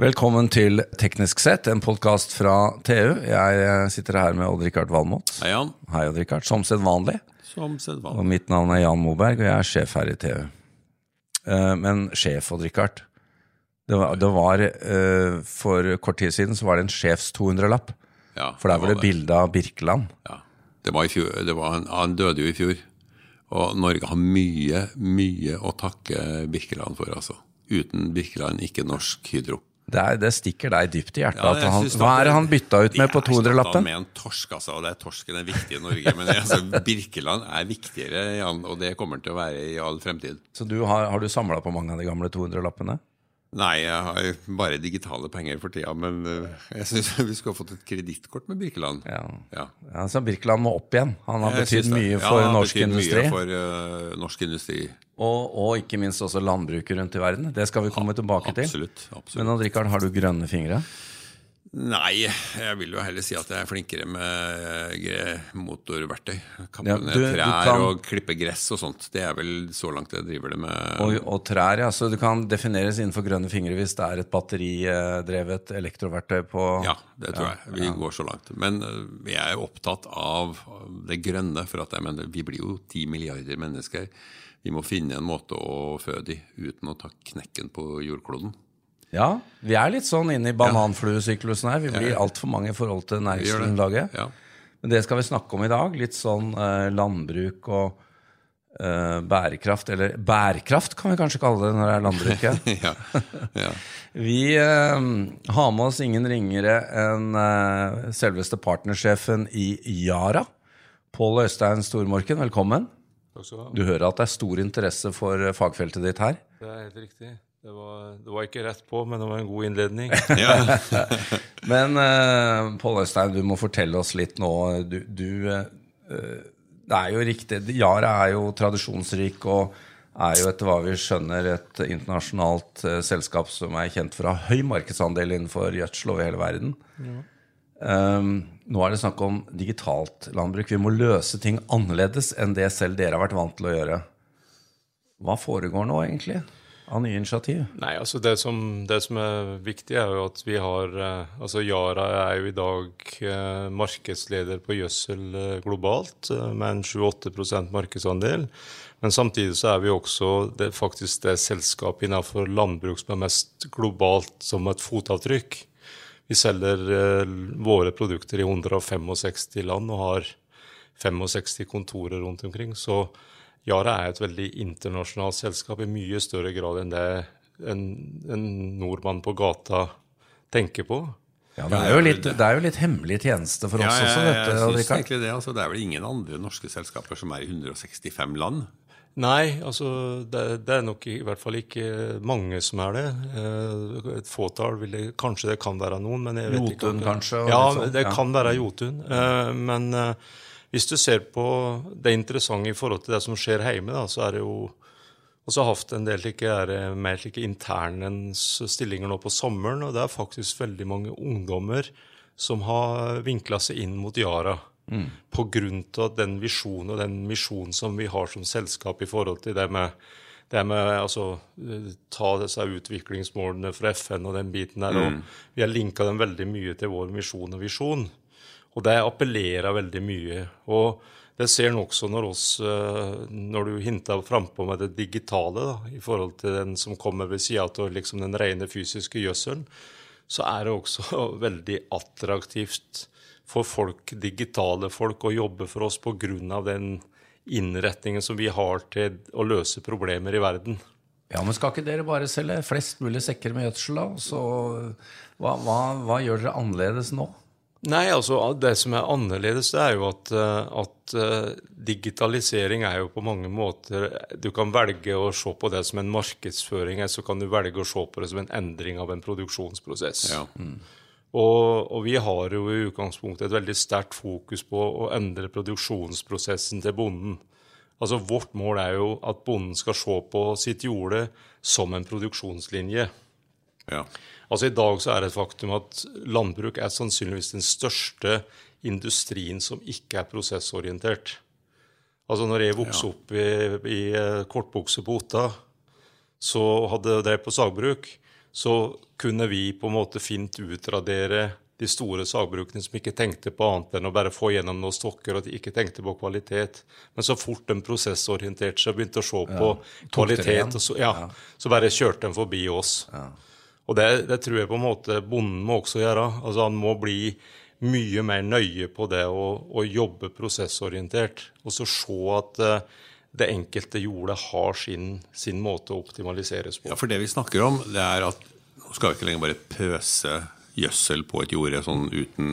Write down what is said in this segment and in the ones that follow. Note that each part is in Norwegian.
Velkommen til Teknisk sett, en podkast fra TU. Jeg sitter her med Odd-Rikard Valmot. Hei, Jan. Hei, Odd-Rikard. Som sedvanlig. Som Og mitt navn er Jan Moberg, og jeg er sjef her i TU. Eh, Men sjef, Odd-Rikard Det var, det var eh, For kort tid siden så var det en sjefs 200-lapp. Ja, For der var det det. bilde av Birkeland. Ja. Det var i fjor, det var, han- han døde jo i fjor. Og Norge har mye, mye å takke Birkeland for, altså. Uten Birkeland, ikke norsk Hydro. Det, er, det stikker deg dypt i hjertet. Ja, han, hva er det han bytta ut med på Jeg erstattet 200-lappen? med en torsk, altså. Og det er torsken er viktig i Norge. Men altså, Birkeland er viktigere, Jan, og det kommer til å være i all fremtid. Så du har, har du samla på mange av de gamle 200-lappene? Nei, jeg har bare digitale penger for tida, men øh, jeg syns vi skulle ha fått et kredittkort med Birkeland. Ja. Ja. ja. Så Birkeland må opp igjen. Han har betydd mye for ja, norsk industri. Mye for uh, norsk industri. Og, og ikke minst også landbruket rundt i verden. Det skal vi komme tilbake til. Absolutt. absolutt. Men Richard, har du grønne fingre? Nei, jeg vil jo heller si at jeg er flinkere med motorverktøy. Kappe Ja, ned trær kan- og klippe gress og sånt. Det er vel så langt jeg driver det med. Og, og trær, ja. Så du kan defineres innenfor grønne fingre hvis det er et batteridrevet elektroverktøy på Ja, det tror jeg. Vi går så langt. Men øh, jeg er jo opptatt av det grønne, for at jeg mener, vi blir jo ti milliarder mennesker. Vi må finne en måte å føde de uten å ta knekken på jordkloden. Ja, vi er litt sånn inne i bananfluesyklusen her. Vi blir altfor mange i forhold til næringsgrunnlaget. Ja. Men det skal vi snakke om i dag. Litt sånn eh, landbruk og eh, bærekraft. Eller bærekraft kan vi kanskje kalle det når det er landbruket. ja. ja. Vi eh, har med oss ingen ringere enn eh, selveste partnersjefen i Yara. Pål Øystein Stormorken, velkommen. Takk skal du ha. Du hører at det er stor interesse for eh, fagfeltet ditt her. Det er helt riktig. Det var, det var ikke rett på, men det var en god innledning. Men uh, Pål Øystein, du må fortelle oss litt nå. Du, du eh, eh, Det er jo riktig. Yara er jo tradisjonsrik og er jo etter hva vi skjønner et internasjonalt uh, selskap som er kjent for å ha høy markedsandel innenfor gjødsel over hele verden. Um, nå er det snakk om digitalt landbruk. Vi må løse ting annerledes enn det selv dere har vært vant til å gjøre. Hva foregår nå, egentlig, av nye initiativ? Nei, altså det som, det som er viktig, er jo at vi har eh, Altså Yara er jo i dag eh, markedsleder på gjødsel eh, globalt, med en 7-8 markedsandel. Men samtidig så er vi også det, faktisk det selskapet innenfor landbruk som er mest globalt som et fotavtrykk. Vi selger våre produkter i 165 land og har 65 kontorer rundt omkring. Så Yara er et veldig internasjonalt selskap i mye større grad enn det en, en nordmann på gata tenker på. Ja, det er jo litt, det er jo litt hemmelig tjeneste for oss Ja, også, Ja, jeg, synes egentlig det. Altså, det er vel ingen andre norske selskaper som er i 165 land. Nei, altså det, det er nok i hvert fall ikke mange som er det. Eh, Et fåtall Kanskje det kan være noen, men jeg vet ikke. Jotun, kanskje, Ja, sånn, det kan være Jotun. Eh, Men eh, hvis du ser på det interessante i forhold til det som skjer hjemme, da, så er det jo også hatt en del slike, er, mer slike internens stillinger nå på sommeren, og det er faktisk veldig mange ungdommer som har vinkla seg inn mot Yara. På grunn av den visjonen og den misjonen som vi har som selskap i forhold til det med, det med altså, eh, ta disse utviklingsmålene fra FN og den biten der. og Vi har linka dem veldig mye til vår misjon og visjon. Og det appellerer veldig mye. Og det ser en også når, oss, eh, når du hinter frampå med det digitale, da, i forhold til den som kommer ved sida av liksom den rene fysiske gjødselen, så er det også veldig attraktivt for folk, digitale folk, å jobbe for oss pga. den innretningen som vi har til å løse problemer i verden. Ja, men skal ikke dere bare selge flest mulig sekker med gjødsel, da? Så hva, hva, hva gjør dere annerledes nå? Nei, altså det som er annerledes, det er jo at, eh, at eh, digitalisering er jo på mange måter Du kan velge å se på det som en markedsføring, eller så kan du velge å se på det som en endring av en produksjonsprosess. Ja. Og, og vi har jo i utgangspunktet et veldig sterkt fokus på å endre produksjonsprosessen til bonden. Altså Vårt mål er jo at bonden skal se på sitt jorde som en produksjonslinje. Ja. Altså I dag så er det et faktum at landbruk er sannsynligvis den største industrien som ikke er prosessorientert. Altså når jeg vokste Ja. opp i, i eh, kortbukse på Otta, så hadde jeg drevet på sagbruk, så kunne vi på en måte fint utradere de store sagbrukene som ikke tenkte på annet enn å bare få gjennom noen stokker, og de ikke tenkte på kvalitet. Men så fort de prosessorienterte seg og begynte å se på kvalitet, så, ja, så, bare kjørte de forbi oss. Og det, det, tror jeg på en måte bonden må også gjøre. Altså Han må bli mye mer nøye på det å, å jobbe prosessorientert, og så se at uh, det enkelte jordet har sin, sin, måte å optimaliseres på. Ja, For det vi snakker om, det er at nå skal vi ikke lenger bare pøse gjødsel på et jorde sånn uten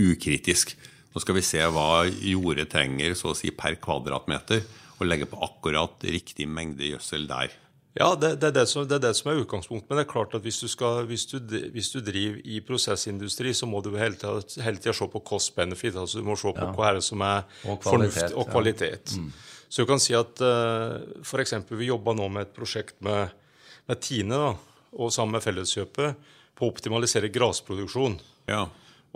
ukritisk. Nå skal vi se hva jordet trenger så å si per kvadratmeter, og legge på akkurat riktig mengde gjødsel der. Ja, det, det, er det, som, det, er det, som, er utgangspunktet. Men det er klart at hvis du, skal, hvis du, hvis du driver i prosessindustri, så må du hele tida, se på cost benefit. altså Du må se på ja. hva er det som er og fornuft og kvalitet. Ja. Mm. Så du kan si at uh, eh, f.eks. vi jobber nå med et prosjekt med, med Tine da, og sammen med Felleskjøpet på å optimalisere grasproduksjon. Ja.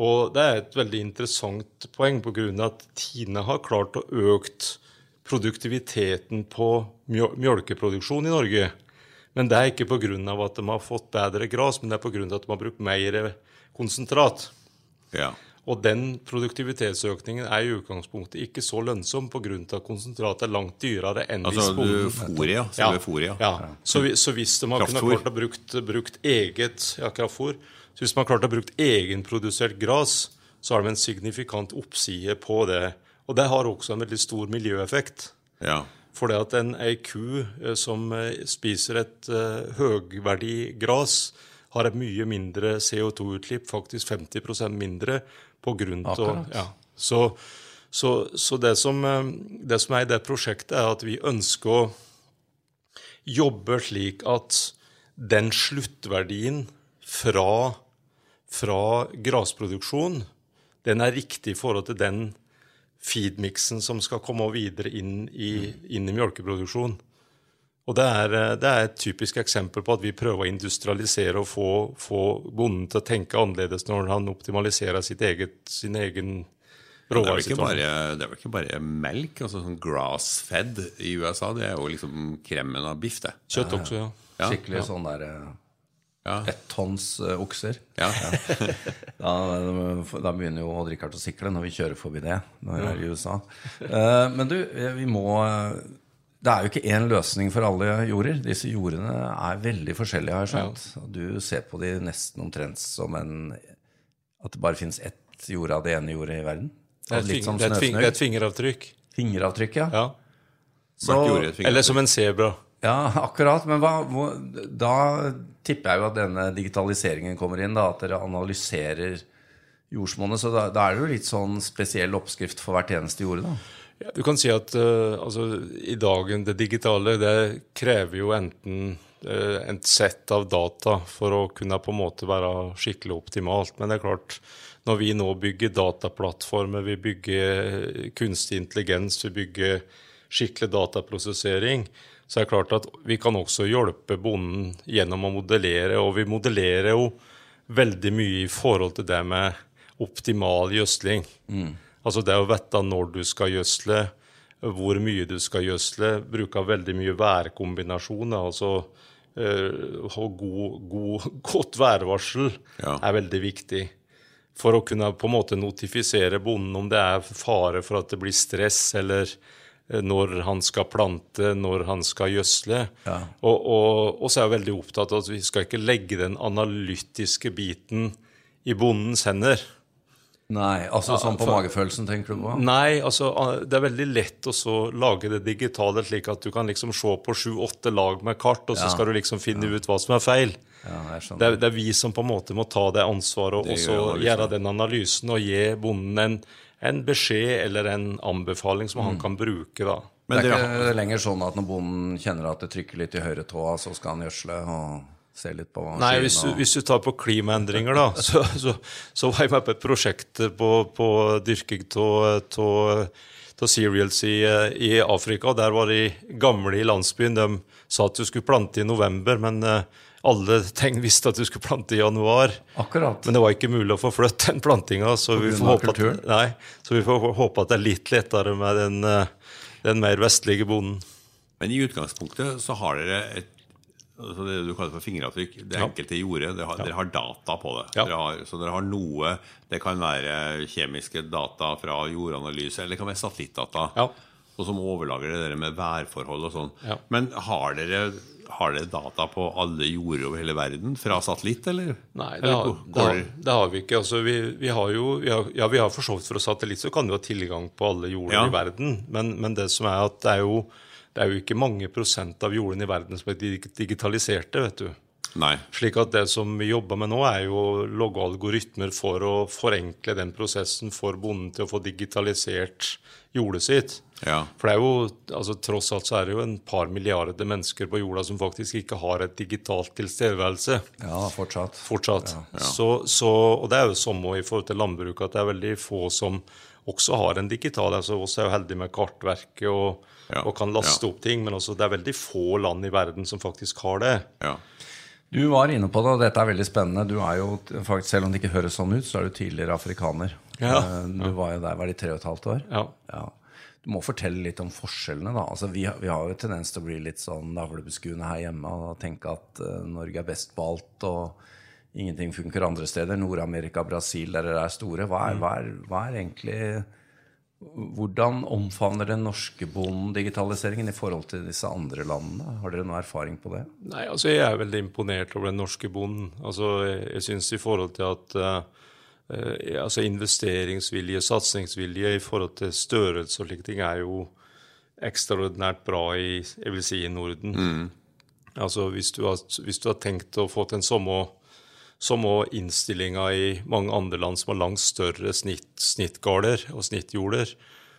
Og det er et veldig interessant poeng pga. at Tine har klart å økt produktiviteten på mjølkeproduksjon i Norge. Men det er ikke pga. at de har fått bedre gras, men det er pga. at de har brukt mer konsentrat. Ja. Og den produktivitetsøkningen er i utgangspunktet ikke så lønnsom pga. at konsentratet er langt dyrere enn altså, hvis bonden Foria, ja. Foria. Ja. Så, så, hvis de har kunnet klart å brukt, brukt eget ja, kraftfôr, så hvis man har klart å brukt egenprodusert gras, så har de en signifikant oppside på det. Og det har også en veldig stor miljøeffekt. Ja. For det at en ei ku eh, som eh, spiser et uh, høgverdig gras, har et mye mindre CO2-utslipp, faktisk 50% mindre, på grunn til ja. Så, så, så det, som, eh, det, som, er i det prosjektet, er at vi ønsker å jobbe slik at den sluttverdien fra, fra grasproduksjon, den er riktig i forhold til den feedmiksen som skal komme videre inn i, inn i mjølkeproduksjon. Og det er, eh, det er, et typisk eksempel på at vi prøver å industrialisere og få, få bonden til å tenke annerledes når han optimaliserer sitt eget, sin egen råvaresituasjon. Det er vel ikke bare melk? altså sånn Grass-fed i USA, det er jo liksom kremen av biff, det. Kjøtt også, ja. ja Skikkelig ja. sånn der eh, ja. ett tonns uh, okser. Ja. da, da, begynner jo Odd Rikard å sikle når vi kjører forbi det når vi er i USA. Uh, men du, vi må det er jo ikke én løsning for alle jorder. Disse jordene er veldig forskjellige, har jeg skjønt. Ja. Du ser på de nesten omtrent som en At det bare fins ett jord av det ene jordet i verden. Det er, et, det er, et fingeravtrykk. Fingeravtrykk, ja. ja. Så, eller som en sebra. Ja, akkurat. Men hva, da tipper jeg jo at denne digitaliseringen kommer inn. Da, at dere analyserer jordsmonnet. Så da, da, er det jo litt sånn spesiell oppskrift for hvert eneste jorde, da. Ja, du kan si at uh, altså, i dagen det digitale det krever jo enten uh, et sett av data for å kunne på en måte være skikkelig optimalt. Men det er klart, når vi nå bygger dataplattformer, vi bygger kunstig intelligens, vi bygger skikkelig dataprosessering, så er det klart at vi kan også hjelpe bonden gjennom å modellere. Og vi modellerer jo veldig mye i forhold til det med optimal gjødsling. Mm. Altså det å vite når du skal gjødsle, hvor mye du skal gjødsle, bruke veldig mye værkombinasjoner. altså uh, god, god, godt værvarsel ja. er veldig viktig. For å kunne på en måte notifisere bonden om det er fare for at det blir stress, eller eh, når han skal plante, når han skal gjødsle. Ja. Og, og, og, så er jeg veldig opptatt av at vi skal ikke legge den analytiske biten i bondens hender. Nei, altså sånn på magefølelsen, tenker du på? Nei, altså det er veldig lett å lage det digitale slik at du kan liksom se på sju-åtte lag med kart, og så ja. skal du liksom finne ja. ut hva som er feil. Ja, det, er, det, er, vi som på en måte må ta det ansvaret og så gjøre den analysen og gi bonden en, en, beskjed eller en anbefaling som mm. han kan bruke. da. Men det er ikke lenger sånn at når bonden kjenner at det trykker litt i høyre tåa, så skal han gjødsle? og se litt på Nei, hvis du, hvis du, tar på klimaendringer, da, så, så, så, var jeg med på et prosjekt på, på dyrking av cereals i, i, Afrika. og Der var de gamle i landsbyen. De sa at du skulle plante i november, men uh, alle tegn visste at du skulle plante i januar. Akkurat. Men det var ikke mulig å få flytt den plantinga, så, vi får, håpe at, nei, så vi får håpe at det er litt lettere med den, uh, den mer vestlige bonden. Men i utgangspunktet så har dere et altså det du kaller for fingeravtrykk, det Ja. enkelte jordet, det har, dere har data på det. Ja. Dere har, så dere har noe Det kan være kjemiske data fra jordanalyse, eller det kan være satellittdata. Ja. Og som overlager det der med værforhold og sånn. Ja. Men har dere, har dere data på alle jorder over hele verden fra satellitt, eller? Nei, det har, det har, det har vi ikke. Altså, vi, vi har jo, vi har, ja, vi har for så vidt fra satellitt så kan vi ha tilgang på alle jorder Ja. i verden. Men, men det som er at det er, jo, det er jo ikke mange prosent av jordene i verden som er digitaliserte, vet du. Nei. Slik at det som vi jobber med nå, er jo å logge algoritmer for å forenkle den prosessen for bonden til å få digitalisert jordet sitt. Ja. For det er jo, altså tross alt så er det jo en par milliarder mennesker på jorda som faktisk ikke har et digitalt tilstedeværelse Ja, fortsatt. fortsatt. Så, så, og det er jo samme i forhold til landbruket, at det er veldig få som også har en digital. altså oss er jo heldige med kartverket og, Ja, og kan laste ja. opp ting, men også det er veldig få land i verden som faktisk har det. Ja. Du var inne på det, og dette er veldig spennende. Du er jo, faktisk, Selv om det ikke høres sånn ut, så er du tidligere afrikaner. Ja. Eh, Du var jo der var de tre og et halvt år. Ja. Du må fortelle litt om forskjellene. da. Altså, vi, vi har jo tendens til å bli litt sånn navlebeskuende her hjemme og tenke at uh, Norge er best på alt og ingenting funker andre steder. Nord-Amerika, Brasil, der dere er store. Hva er, hva, er, hva er egentlig Hvordan omfavner den norske bonden digitaliseringen i forhold til disse andre landene? Har dere noe erfaring på det? Nei, altså Jeg er veldig imponert over den norske bonden. Altså Jeg, jeg syns i forhold til at eh, altså Investeringsvilje, satsingsvilje i forhold til størrelse og slike ting er jo ekstraordinært bra i jeg vil si, i Norden. Altså hvis du, har, hvis du har tenkt å få til en samme samme innstillinga i mange andre land som har langt større snitt, snittgårder og snittjorder,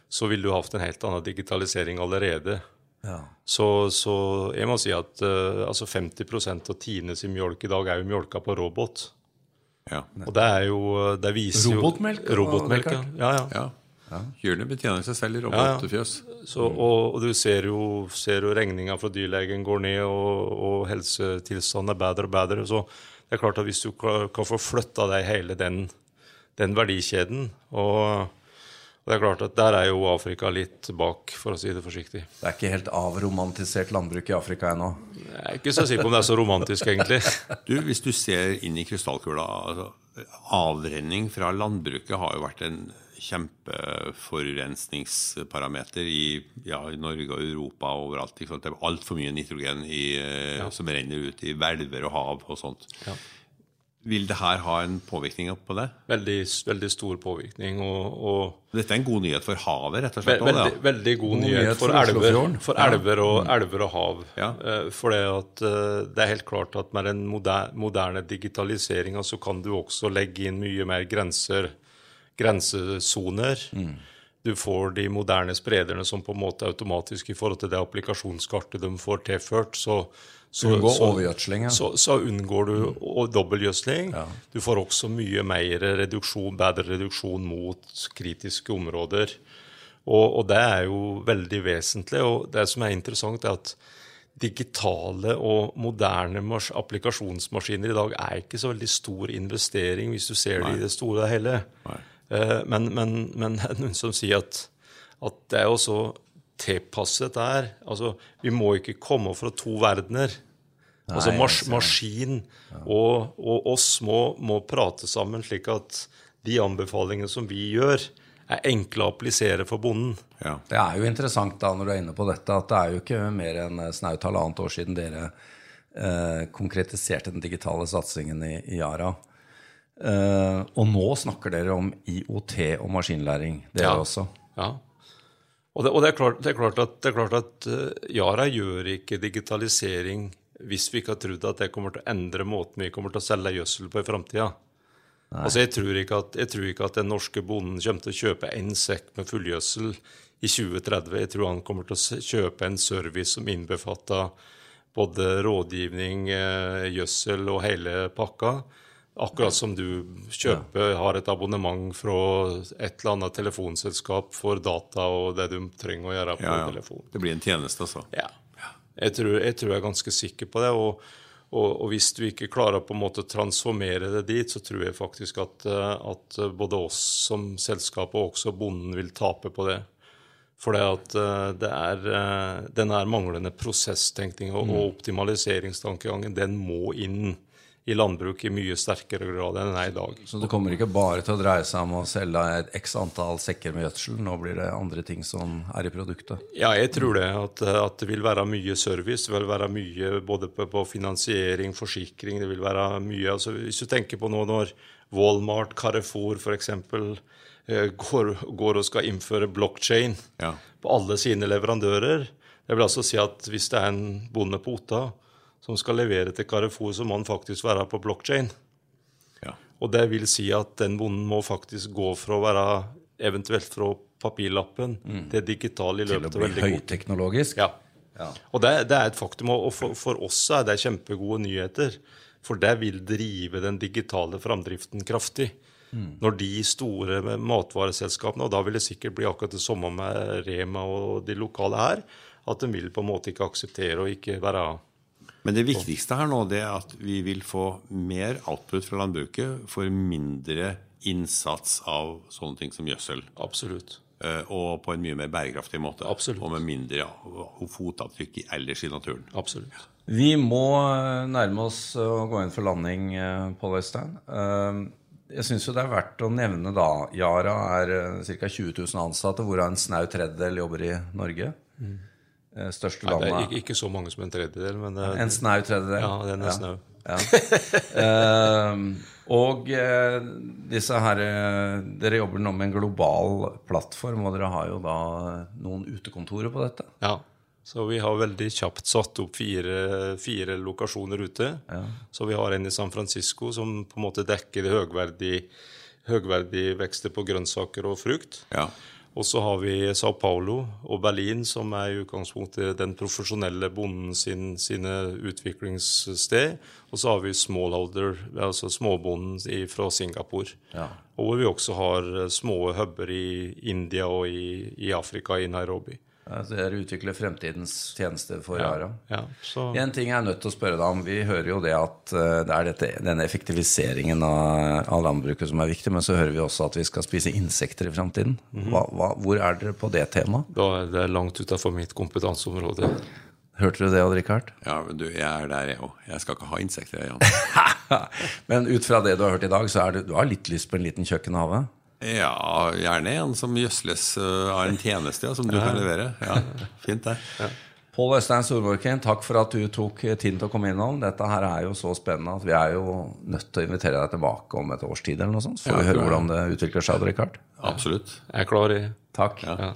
så ville du hatt en helt annen digitalisering allerede. Ja. Så, så jeg må si at uh, altså 50% av Tines i mjølk i dag er jo mjølka på robot. Ja. Og det er jo det viser jo- Robotmelk, Robotmelk, ja. Ja, ja. ja. Kyrne betjener seg selv i Ja, ja. robotfjøs. Så, og, og du ser jo, ser jo regninga fra dyrlegen går ned, og, og helsetilstanden er bedre og bedre. Så det er klart at hvis du kan kan få flytta deg hele den, den verdikjeden og, og det er klart at Der er jo Afrika litt bak, for å si det forsiktig. Det er ikke helt avromantisert landbruk i Afrika ennå. Jeg er ikke så sikker på om det er så romantisk, egentlig. Du, Hvis du ser inn i krystallkula altså, Avrenning fra landbruket har jo vært en kjempeforurensningsparameter i, ja, i Norge og Europa og overalt. Ikke sant? Det er altfor mye nitrogen i, ja. som renner ut i hvelver og hav og sånt. Ja. Vil det her ha en påvirkning på det? Veldig, veldig stor påvirkning. og, og Dette er en god nyhet for havet, rett og slett? slett. også, Veldig, veldig god God nyhet nyhet for, for elver, for Ja. elver, og, elver og hav. Ja. Eh, For det, at, eh, det er helt klart at med den moder, moderne digitaliseringa så kan du også legge inn mye mer grenser, grensesoner. Mm. Du får de moderne sprederne som på en måte automatisk i forhold til det applikasjonskartet de får tilført. så så, Unngå overgjødsling, ja. så, så unngår du dobbeltgjødsling. dobbeltgjødsling. Du får også mye mer reduksjon, bedre reduksjon mot kritiske områder. Og, og det er jo veldig vesentlig. Og det som er interessant, er at digitale og moderne mas- applikasjonsmaskiner i dag er ikke så veldig stor investering, hvis du ser det i det store og hele. Eh, Men, men, men noen som sier at, at det er jo så tilpasset er, Altså, vi må ikke komme fra to verdener. altså mas. Maskin og, og oss må, må prate sammen, slik at de anbefalingene som vi gjør, er enkle å applisere for bonden. Ja. Det er jo interessant da når du er inne på dette, at det er jo ikke mer enn eh, snaut halvannet år siden dere eh, konkretiserte den digitale satsingen i, i Yara. Eh, og nå snakker dere om IOT og maskinlæring, dere Ja. også. Ja. Og, det, og det, er klart, det er klart at, det er klart at eh, Yara gjør ikke digitalisering hvis vi ikke har trodd at det kommer til å endre måten vi kommer til å selge gjødsel på i framtida. Altså, jeg, tror at- jeg tror ikke at den norske bonden kommer til å kjøpe én sekk med fullgjødsel i 2030. Jeg tror han kommer til å kjøpe en service som innbefatter både rådgivning, eh, gjødsel og hele pakka. Akkurat som du kjøper, har et abonnement fra et eller annet telefonselskap for data og det du trenger å gjøre på Ja, ja. telefon. Det blir en tjeneste, altså. Ja. Jeg tror, jeg tror jeg er ganske sikker på det. Og, og, og hvis du ikke klarer på en måte å transformere det dit, så tror jeg faktisk at, eh, at både oss som selskap og også bonden vil tape på det. For det at eh, det er eh, den her manglende prosesstenkninga og optimaliseringstankegangen, den må inn i landbruk i mye sterkere grad enn den er i dag. Så det kommer ikke bare til å dreie seg om å selge et x antall sekker med gjødsel. Nå blir det andre ting som er i produktet. Ja, jeg tror det. At, at det vil være mye service. Det vil være mye både på, på finansiering, forsikring. Det vil være mye altså Hvis du tenker på nå når Walmart, Carrefour f.eks. Går, går og skal innføre blockchain Ja. på alle sine leverandører. Det vil altså si at hvis det er en bonde på Otta som skal levere til Carrefour, så må han faktisk være på blockchain. Ja. Og det vil si at den bonden må faktisk gå fra å være eventuelt fra papirlappen til digital i Til å løpet av bli veldig kort tid. høyteknologisk. Ja. Ja. Og det, det er et faktum. Og for, for oss er det kjempegode nyheter. For det vil drive den digitale framdriften kraftig. Når de store matvareselskapene, og da vil det sikkert bli akkurat det samme med Rema og de lokale her, at de vil på en måte ikke akseptere å ikke være Men det viktigste her nå det er at vi vil få mer output fra landbruket for mindre innsats av sånne ting som gjødsel. Absolutt. eh, Og på en mye mer bærekraftig måte. Absolutt. Og med mindre fotavtrykk ellers i naturen. Absolutt. Vi må eh, nærme oss eh, å gå inn for landing, Pål Øystein. Jeg syns det er verdt å nevne da Yara er ca. 20 000 ansatte, hvorav en snau tredjedel jobber i Norge. Eh, Største Nei, det er ikke, så mange som en tredjedel, men det, En snau tredjedel. ja, den er snau. Ja. uh, og uh, disse her eh, Dere jobber nå med en global plattform, og dere har jo da noen utekontorer på dette. Ja. Så vi har veldig kjapt satt opp fire, fire lokasjoner ute. Så vi har en i San Francisco som på en måte dekker det høgverdige høgverdig vekster på grønnsaker og frukt. Ja. Og så har vi Sao Paulo og Berlin, som er i utgangspunktet den profesjonelle bonden sin, sine utviklingssted. Og så har vi smallholder, altså småbonden fra Singapore. Ja. Og hvor vi også har små huber i India og i, i Afrika, i Nairobi. Altså, dere utvikler fremtidens tjenester for Yara. Ja, så... En ting jeg er nødt til å spørre deg om. Vi hører jo det at eh, det er dette, denne effektiviseringen av, av landbruket som er viktig, men så hører vi også at vi skal spise insekter i fremtiden. Hva, hva, hvor er dere på det temaet? Da er det langt utafor mitt kompetanseområde. Hørte du det, Odd Rikard? ja, men du, jeg er der, jeg òg. Jeg skal ikke ha insekter, jeg, men ut fra det du har hørt i dag, så er du, du har litt lyst på en liten kjøkkenhave? Ja, gjerne en som gjødsles eh, av en tjeneste som du kan levere. Ja, fint det. Ja. Pål Øystein Storvorken, takk for at du tok eh, tiden til å komme innom. Dette her er jo så spennende at vi er jo nødt til å invitere deg tilbake om et års tid, eller noe sånt, så får vi høre hvordan det utvikler seg. Richard. Absolutt. Jeg er klar i Takk. Ja. Ja.